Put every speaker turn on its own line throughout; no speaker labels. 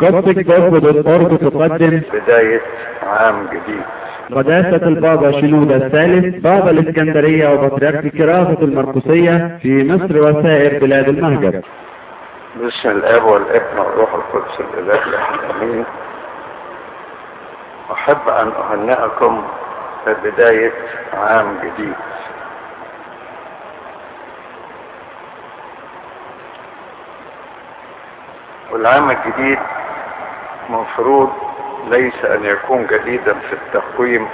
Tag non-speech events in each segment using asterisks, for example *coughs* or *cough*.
قصة جسد الأرض تقدم
بداية عام جديد.
قداسة البابا شنودة الثالث بابا الإسكندرية وبطريرك كرافة المرقسية في مصر وسائر بلاد المهجر.
باسم الآب والابن والروح القدس الإله الاحد امين أحب أن أهنئكم ببداية عام جديد. والعام الجديد مفروض ليس أن يكون جديدا في التقويم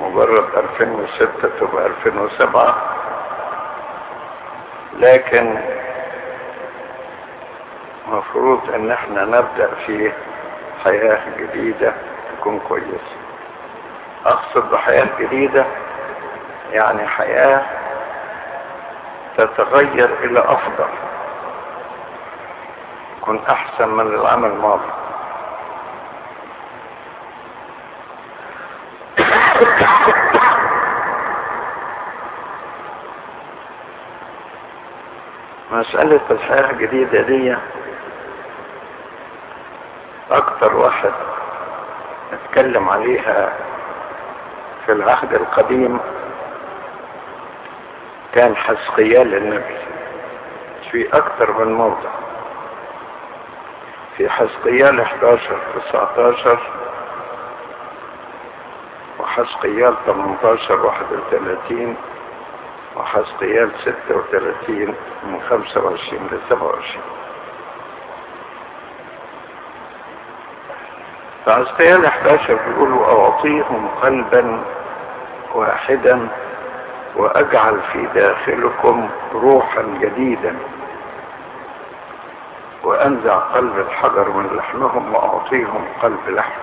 مجرد 2006 تبقى 2007 لكن مفروض إن إحنا نبدأ في حياة جديدة تكون كويسة. أقصد بحياة جديدة يعني حياة تتغير إلى أفضل تكون أحسن من العام الماضي. مسألة الحياة الجديدة دي أكتر واحد اتكلم عليها في العهد القديم كان حسقيال النبي. في أكتر من موضع. في حسقيال 11 19 وحسقيال 18 31 وحسقيال 36 من 25 ل 27 فعسقيال 11 بيقول أعطيهم قلبا واحدا وأجعل في داخلكم روحا جديدا وأنزع قلب الحجر من لحمهم وأعطيهم قلب لحم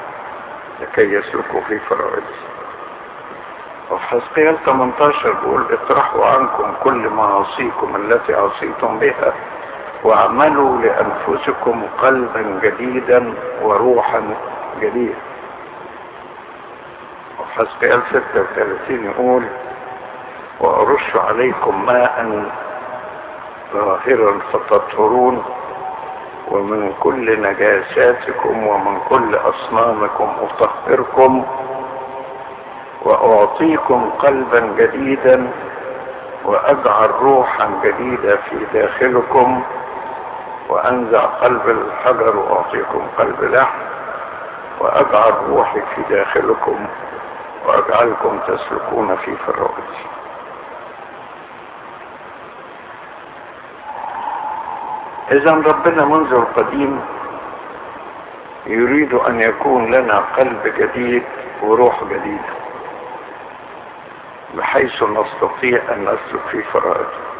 لكي يسلكوا في فرائض. وفي حزقيال 18 بيقول اطرحوا عنكم كل معاصيكم التي عصيتم بها واعملوا لأنفسكم قلبا جديدا وروحا جديد وفي حزقيال 36 يقول وأرش عليكم ماء ظاهرا فتطهرون ومن كل نجاساتكم ومن كل أصنامكم أطهركم وأعطيكم قلبا جديدا وأجعل روحا جديدة في داخلكم وأنزع قلب الحجر وأعطيكم قلب لحم وأجعل روحي في داخلكم وأجعلكم تسلكون في فرائضي إذا ربنا منذ القديم يريد أن يكون لنا قلب جديد وروح جديدة. بحيث نستطيع أن نسلك في فرائضه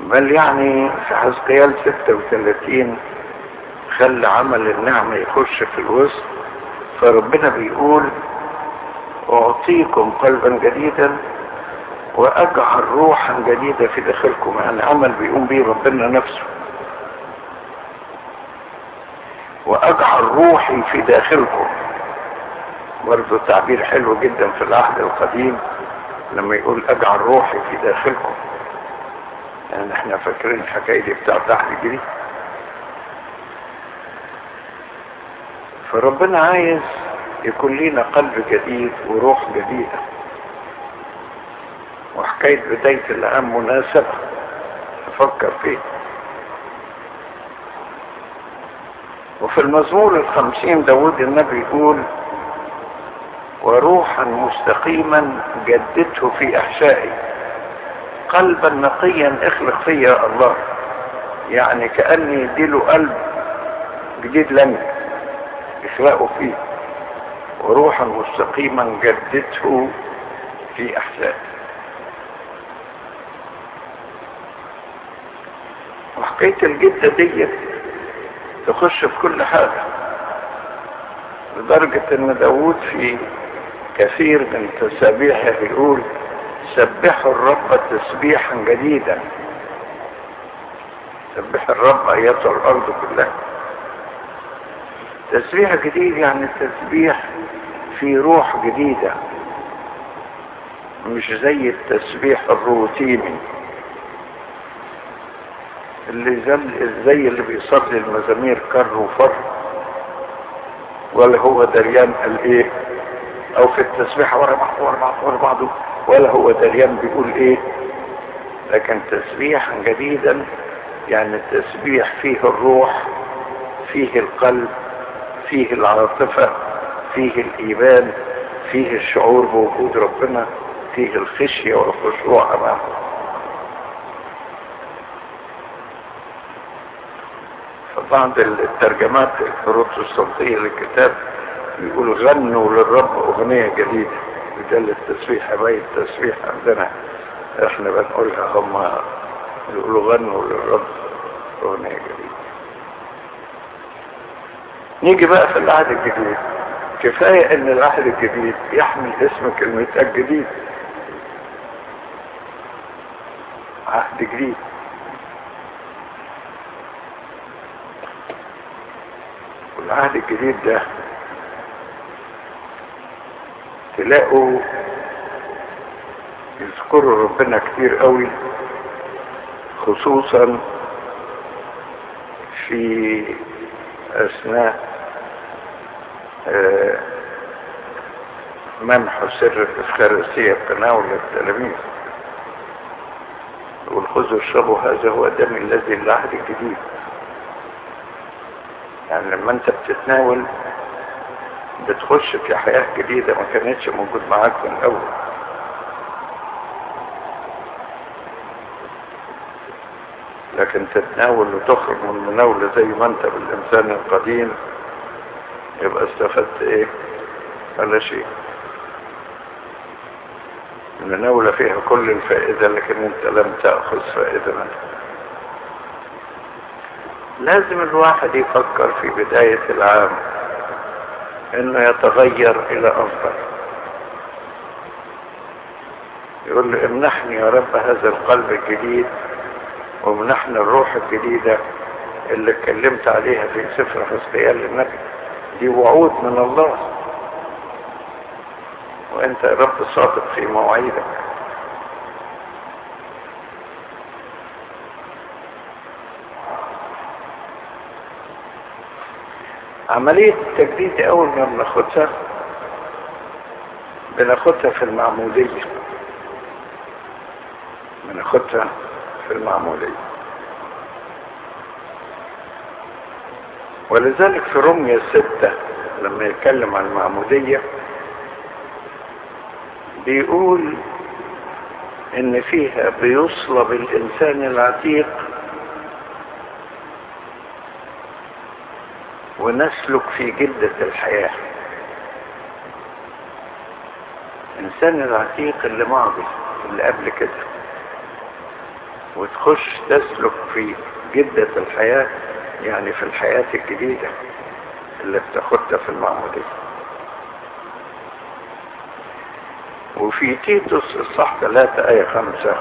بل يعني في حزقيال 36 خلى عمل النعمة يخش في الوسط. فربنا بيقول أعطيكم قلبا جديدا وأجعل روحا جديدة في داخلكم. يعني عمل بيقوم به ربنا نفسه. وأجعل روحي في داخلكم. برضه تعبير حلو جدا في العهد القديم لما يقول أجعل روحي في داخلكم. يعني إحنا فاكرين الحكاية دي بتاعت العهد الجديد فربنا عايز يكون لينا قلب جديد وروح جديدة. وحكاية بداية العام مناسبة. تفكر فيه وفي المزمور الخمسين داود النبي يقول وروحا مستقيما جددته في إحشائي. قلبا نقيا اخلق فيا الله. يعني كأني يديله قلب جديد لم اخلقه فيه. وروحا مستقيما جددته في إحشائي. وحكاية الجدة دي تخش في كل حاجة. لدرجة إن داود في كثير من تسابيحه يقول سبحوا الرب تسبيحا جديدا. سبح الرب ايتها الأرض كلها. تسبيح جديد يعني تسبيح في روح جديدة مش زي التسبيح الروتيني اللي زي اللي بيصلي المزامير كر وفر ولا هو دريان قال إيه؟ أو في التسبيحة ورا بعض ورا بعض ورا بعضه ولا هو دريان بيقول إيه؟ لكن تسبيحا جديدا يعني التسبيح فيه الروح فيه القلب فيه العاطفة فيه الإيمان فيه الشعور بوجود ربنا فيه الخشية والخشوع أمامه. فبعض الترجمات البروتستانتية للكتاب يقول غنوا للرب أغنية جديدة. بدل التسبيح باقي التسبيح عندنا. إحنا بنقولها هم يقولوا غنوا للرب أغنية جديدة. نيجي بقى في العهد الجديد. كفاية إن العهد الجديد يحمل اسم كلمة الجديد. عهد جديد. والعهد الجديد ده تلاقوا يذكروا ربنا كتير قوي خصوصا في أثناء منح سر الإفخارسية تناول التلاميذ والخذوا اشربوا هذا هو دم الذي للعهد الجديد يعني لما انت بتتناول بتخش في حياة جديدة ما كانتش موجود معاك من الأول. لكن تتناول وتخرج من المناولة زي ما انت بالإنسان القديم يبقى استفدت إيه؟ ولا شيء. المناولة فيها كل الفائدة لكن انت لم تأخذ فائدة منها. لازم الواحد يفكر في بداية العام. إنه يتغير إلى أفضل. يقول له امنحني يا رب هذا القلب الجديد وامنحني الروح الجديدة اللي اتكلمت عليها في سفر حسقيال للنبي. دي وعود من الله. وأنت يا رب صادق في مواعيدك. عملية التجديد أول ما بناخدها بناخدها في المعمودية. بناخدها في المعمودية. ولذلك في رمية ستة لما يتكلم عن المعمودية بيقول إن فيها بيصلب الإنسان العتيق ونسلك في جدة الحياة. الانسان العتيق اللي ماضي اللي قبل كده. وتخش تسلك في جدة الحياة يعني في الحياة الجديدة اللي بتاخدها في المعمودية. وفي تيتوس الصح 3 آية 5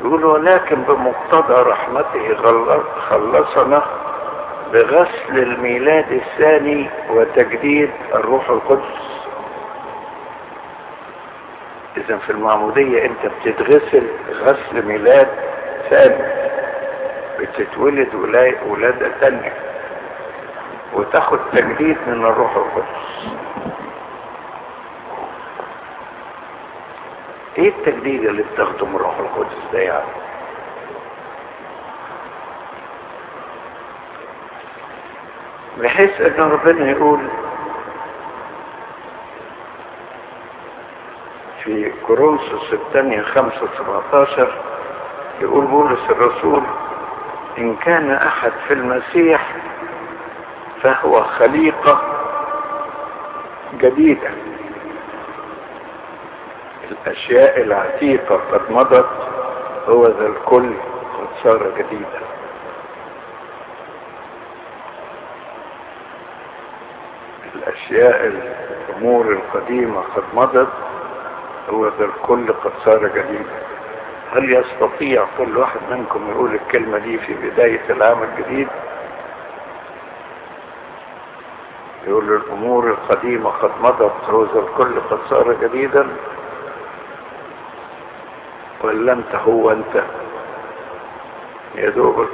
يقول ولكن بمقتضى رحمته خلصنا بغسل الميلاد الثاني وتجديد الروح القدس. اذا في المعمودية أنت بتتغسل غسل ميلاد ثاني بتتولد ولادة ثانية وتاخد تجديد من الروح القدس. إيه التجديد اللي بتاخده من الروح القدس ده يعني بحيث إن ربنا يقول في كورنثوس الثانية خمسة سبعتاشر يقول بولس الرسول إن كان أحد في المسيح فهو خليقة جديدة. الأشياء العتيقة قد مضت هو ذا الكل قد صار جديدا. الاشياء الأمور القديمة قد مضت هو ذا الكل قد صار جديدا هل يستطيع كل واحد منكم يقول الكلمة دي في بداية العام الجديد؟ يقول الأمور القديمة قد مضت هو ذا الكل قد صار جديدا؟ ولا انت هو أنت يا دوب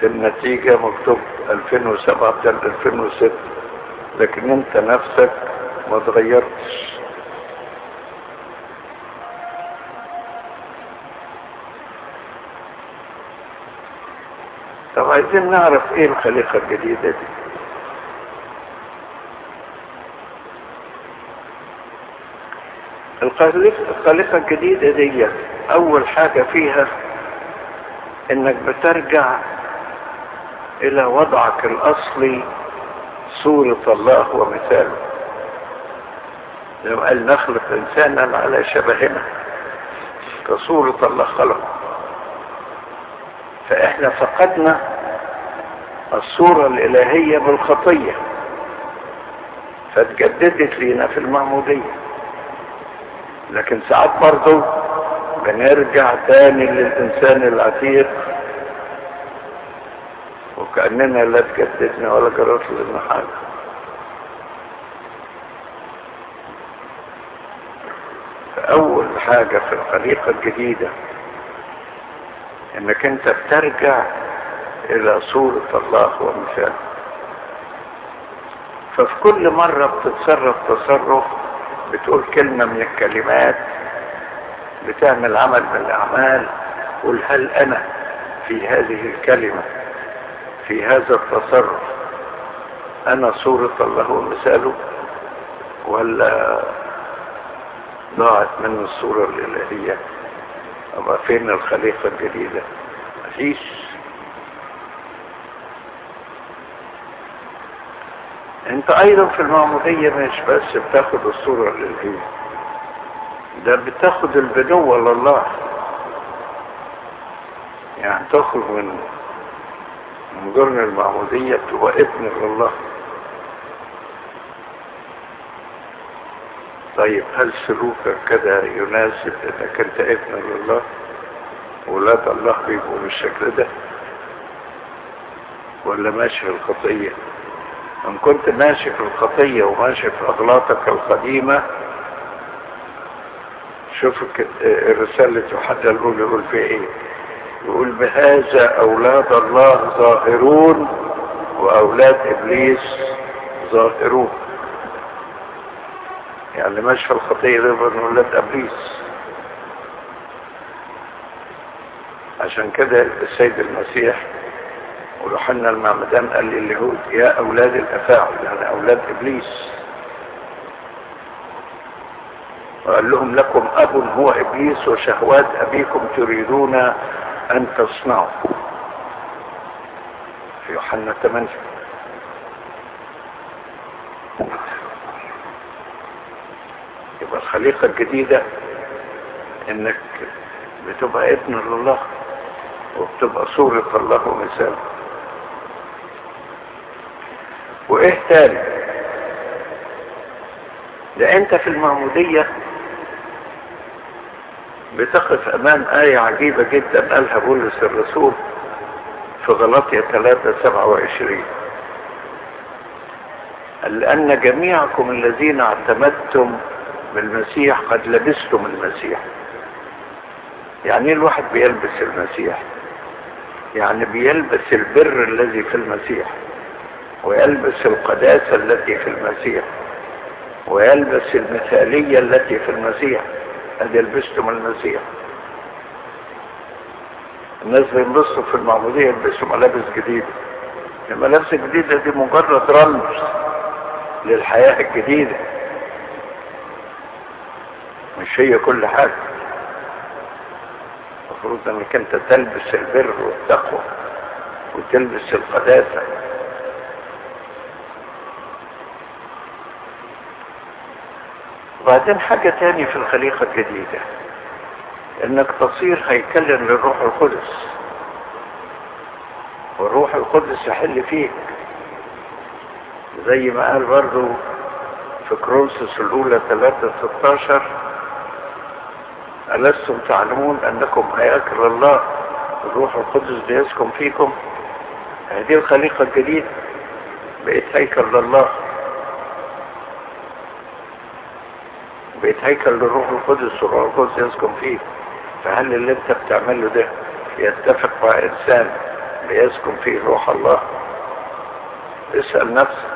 في النتيجة مكتوب 2007 2006 لكن انت نفسك ما تغيرتش. طب عايزين نعرف إيه الخليقة الجديدة دي؟ الخليقة الجديدة دي أول حاجة فيها إنك بترجع إلى وضعك الأصلي صورة الله ومثاله. لما قال نخلق إنسانا على شبهنا. كصورة الله خلقه. فإحنا فقدنا الصورة الإلهية بالخطية. فتجددت لينا في المعمودية. لكن ساعات برضو بنرجع تاني للإنسان العتيق وكأننا لا تجددنا ولا جرت لنا حاجة فأول حاجة في الخليقة الجديدة إنك أنت بترجع إلى صورة الله ومثاله. ففي كل مرة بتتصرف تصرف بتقول كلمة من الكلمات بتعمل عمل من الأعمال قل هل أنا في هذه الكلمة؟ في هذا التصرف. أنا صورة الله ومثاله ولا ضاعت من الصورة الإلهية. أما فين الخليقة الجديدة؟ مفيش أنت أيضا في المعمودية مش بس بتاخد الصورة الإلهية ده بتاخد البنوة لله يعني تخرج من ضمن المعمودية تبقى ابن لله طيب هل سلوكك كده يناسب إنك أنت ابن لله ولاد الله بيبقوا بالشكل ده؟ ولا ماشي في الخطية؟ إن كنت ماشي في الخطية وماشي في أغلاطك القديمة شوف الرسالة يوحنا الاولى يقول في إيه؟ يقول بهذا أولاد الله ظاهرون وأولاد إبليس ظاهرون. يعني ماشي في الخطية ده من أولاد إبليس. عشان كده السيد المسيح ويوحنا المعمدان قال لليهود يا أولاد الافاعل يعني أولاد إبليس. وقال لهم لكم أب هو إبليس وشهوات أبيكم تريدون أن تصنعوا. في يوحنا 8 يبقى الخليقة الجديدة إنك بتبقى ابن لله وبتبقى صورة الله ومثاله وإيه تاني؟ ده أنت في المعمودية بتقف أمام آية عجيبة جدا قالها بولس الرسول في غلطية 3 27 قال لأن جميعكم الذين اعتمدتم بالمسيح قد لبستم المسيح. يعني إيه الواحد بيلبس المسيح؟ يعني بيلبس البر الذي في المسيح ويلبس القداسة التي في المسيح ويلبس المثالية التي في المسيح. قد يلبستم المسيح الناس بينبسطوا في المعمودية يلبسوا ملابس جديدة. الملابس الجديدة دي مجرد رمز للحياة الجديدة. مش هي كل حاجة. المفروض إنك أنت تلبس البر والتقوى وتلبس القداسة. وبعدين حاجة تاني في الخليقة الجديدة إنك تصير هيكلا للروح القدس. والروح القدس يحل فيك زي ما قال برضو في كرونسوس الأولى 3 16 ألستم تعلمون أنكم هياكل الله الروح القدس بيسكن فيكم؟ هذه الخليقة الجديدة بقيت هيكل لله. بقيت هيكل للروح القدس والروح القدس يسكن فيه. فهل اللي انت بتعمله ده يتفق وإنسان بيسكن فيه روح الله؟ اسأل نفسك.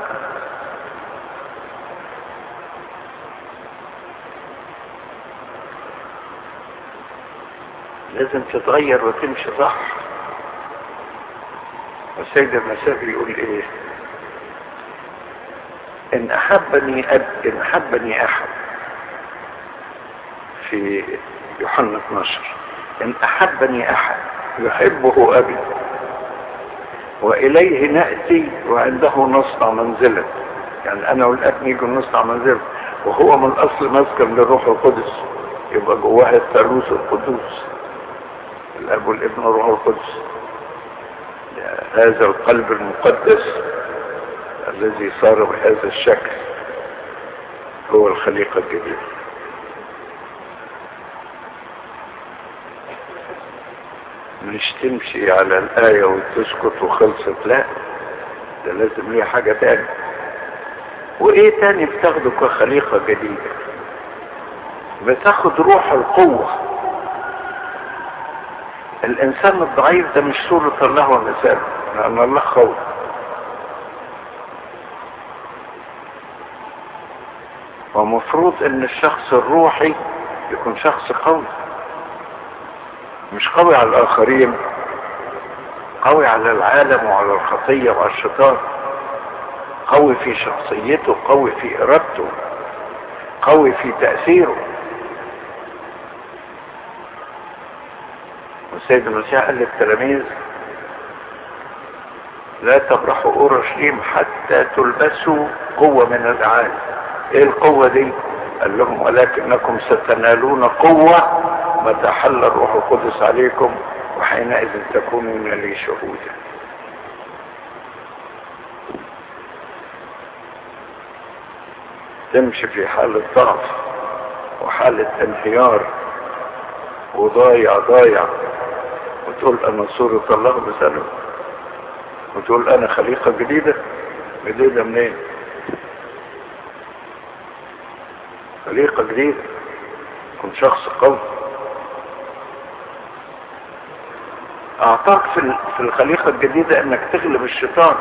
لازم تتغير وتمشي صح. والسيد المسيح يقول إيه؟ إن أحبني أب إن أحبني أحد. في يوحنا 12 إن أحبني أحد يحبه أبي وإليه نأتي وعنده نصنع منزلا يعني أنا والأب نيجي نصنع منزلا وهو من أصل مسكن للروح القدس. يبقى جواها الثالوث القدوس. الأب والابن والروح القدس. هذا القلب المقدس الذي صار بهذا الشكل. هو الخليقة الجديدة. مش تمشي على الآية وتسكت وخلصت لا ده لازم ليها حاجة تاني وإيه تاني بتاخده كخليقة جديدة؟ بتاخد روح القوة. الإنسان الضعيف ده مش صورة الله ومثاله لأن الله خوف ومفروض إن الشخص الروحي يكون شخص قوي. مش قوي على الآخرين قوي على العالم وعلى الخطية وعلى الشيطان قوي في شخصيته قوي في إرادته قوي في تأثيره. والسيد المسيح قال للتلاميذ لا تبرحوا أورشليم حتى تلبسوا قوة من العالم إيه القوة دي؟ قال لهم ولكنكم ستنالون قوة متى حل الروح القدس عليكم وحينئذ تكونون لي شهودا تمشي في حالة ضعف وحالة انهيار وضايع ضايع وتقول أنا صورة الله بسلم وتقول أنا خليقة جديدة؟ جديدة منين؟ خليقة جديدة. كن شخص قوي. أعطاك في في الخليقة الجديدة إنك تغلب الشيطان.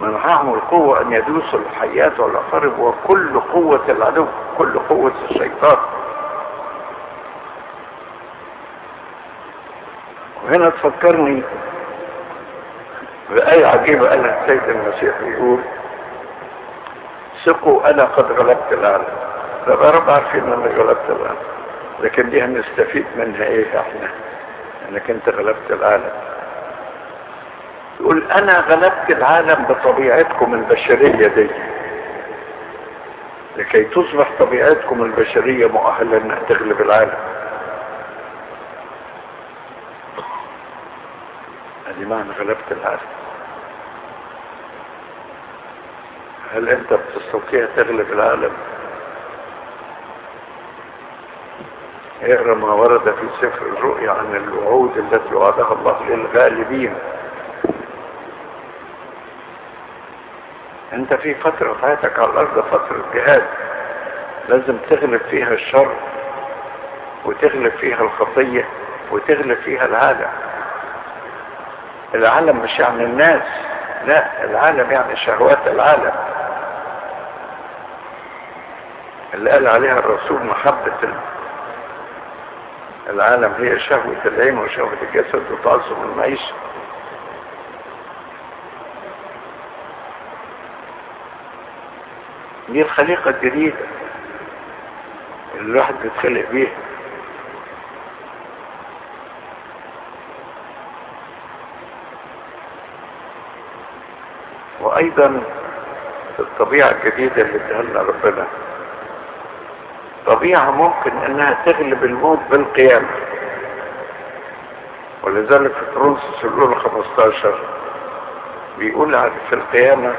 منعهم القوة أن يدوسوا الحيات والأقارب وكل قوة العدو كل قوة الشيطان. وهنا تفكرني بآية عجيبة قالها السيد المسيح يقول ثقوا أنا قد غلبت العالم. يا رب عارفين أنا غلبت العالم. لكن دي هنستفيد منها إيه إحنا أنك أنت غلبت العالم. يقول أنا غلبت العالم بطبيعتكم البشرية دي. لكي تصبح طبيعتكم البشرية مؤهلة إنها تغلب العالم. ادي معنى غلبت العالم. هل أنت بتستطيع تغلب العالم؟ اقرا ما ورد في سفر الرؤيا عن الوعود التي وعدها الله للغالبين انت في فترة حياتك على الأرض فترة جهاد لازم تغلب فيها الشر وتغلب فيها الخطية وتغلب فيها العالم. العالم مش يعني الناس لا العالم يعني شهوات العالم. اللي قال عليها الرسول محبة العالم هي شهوة العين وشهوة الجسد وتعظم المعيشة. دي الخليقة الجديدة اللي الواحد بيتخلق بيها. وأيضا الطبيعة الجديدة اللي ادها لنا ربنا. طبيعة ممكن أنها تغلب الموت بالقيامة. ولذلك في كرونسوس الاولى 15 بيقول في القيامة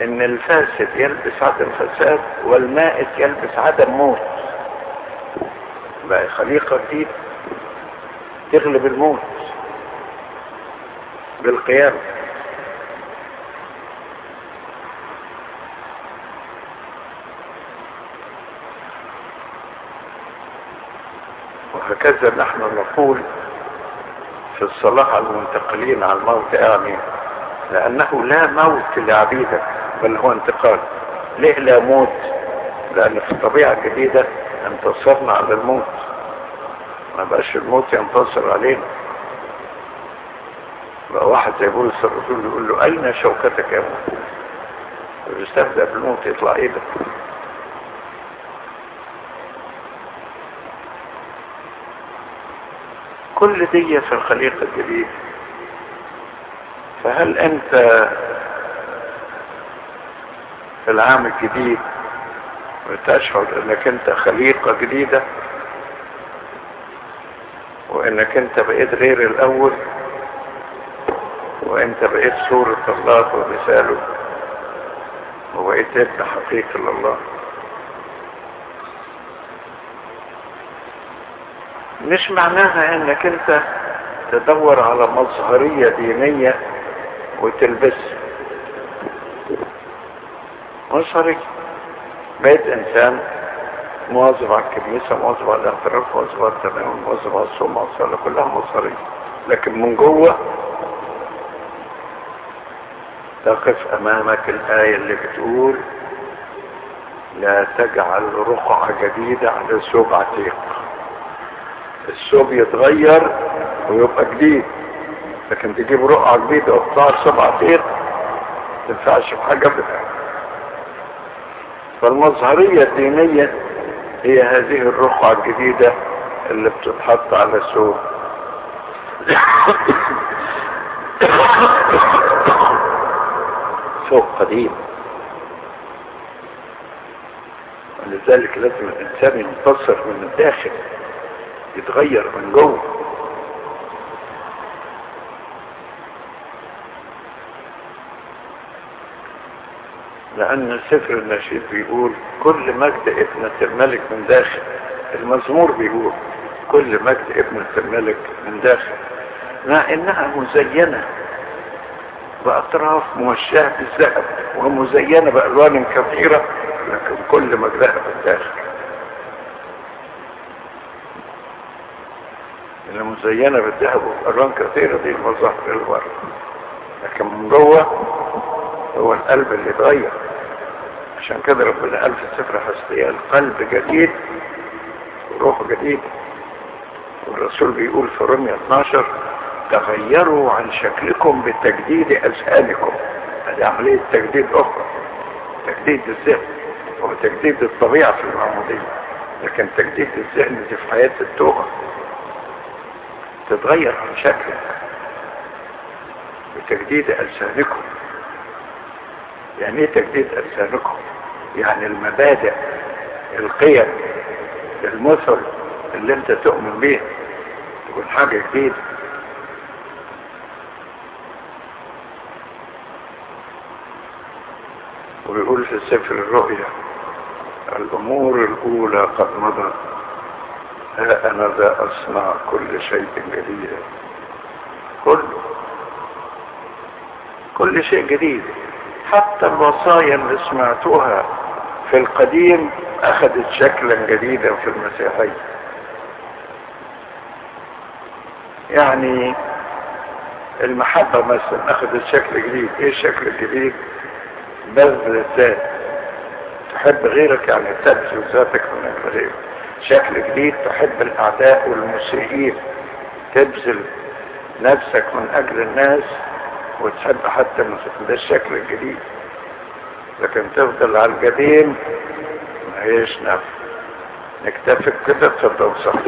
إن الفاسد يلبس عدم فساد والمائت يلبس عدم موت. بقى خليقة جديدة تغلب الموت بالقيامة. وهكذا نحن نقول في الصلاة على المنتقلين على الموت آمين لأنه لا موت لعبيدك بل هو انتقال. ليه لا موت؟ لأن في الطبيعة الجديدة انتصرنا على الموت. ما بقاش الموت ينتصر علينا. بقى واحد زي بولس الرسول يقول له أين شوكتك يا موت؟ ويستبدأ بالموت يطلع إيه كل دي في الخليقة الجديدة. فهل أنت في العام الجديد وتشعر أنك أنت خليقة جديدة؟ وأنك أنت بقيت غير الأول؟ وأنت بقيت صورة الله ومثاله؟ وبقيت ابن حقيقي لله؟ مش معناها إنك أنت تدور على مظهرية دينية وتلبسها مظهرية بقيت إنسان مواظب على الكنيسة مواظب على الاعتراف مواظب على التناول مواظب على الصوم على الصلاة كلها مظهرية. لكن من جوه تقف أمامك الآية اللي بتقول لا تجعل رقعة جديدة على ثوب عتيق الثوب يتغير ويبقى جديد. لكن تجيب رقعة جديدة ثوب عتيق ما تنفعش في حاجة ابدا فالمظهرية الدينية هي هذه الرقعة الجديدة اللي بتتحط على الثوب ثوب *coughs* قديم. ولذلك لازم الإنسان ينتصر من الداخل يتغير من جوه. لأن سفر النشيد بيقول كل مجد ابنة الملك من داخل. المزمور بيقول كل مجد ابنة الملك من داخل. مع إنها مزينة بأطراف موشاة بالذهب ومزينة بألوان كثيرة لكن كل مجدها بالداخل اللي مزينة بالذهب وبألوان كثيرة دي المظاهر الورد لكن من جوه هو القلب اللي اتغير. عشان كده ربنا قال في السفر حسبية القلب جديد وروح جديد. والرسول بيقول في رمية 12 تغيروا عن شكلكم بتجديد أذهانكم. هذه عملية تجديد أخرى تجديد الذهن وتجديد الطبيعة في المعمودية. لكن تجديد الذهن دي في حياة التوبة. تتغير عن شكلك بتجديد ألسانكم. يعني إيه تجديد ألسانكم؟ يعني المبادئ القيم المثل اللي أنت تؤمن بيها تكون حاجة جديدة. ويقول في سفر الرؤيا الأمور الأولى قد مضت. ها أنا ذا أصنع كل شيء جديد. كله. كل شيء جديد. حتى الوصايا اللي سمعتوها في القديم أخذت شكلا جديدا في المسيحية. يعني المحبة مثلا أخذت شكل جديد. إيه الشكل الجديد؟ بذل الذات. تحب غيرك يعني تبذل ذاتك من غيرك شكل جديد تحب الأعداء والمسيئين. تبذل نفسك من أجل الناس وتحب حتى ده الشكل الجديد. لكن تفضل على القديم ما هيش نفع نكتفي كده تفضل صحيح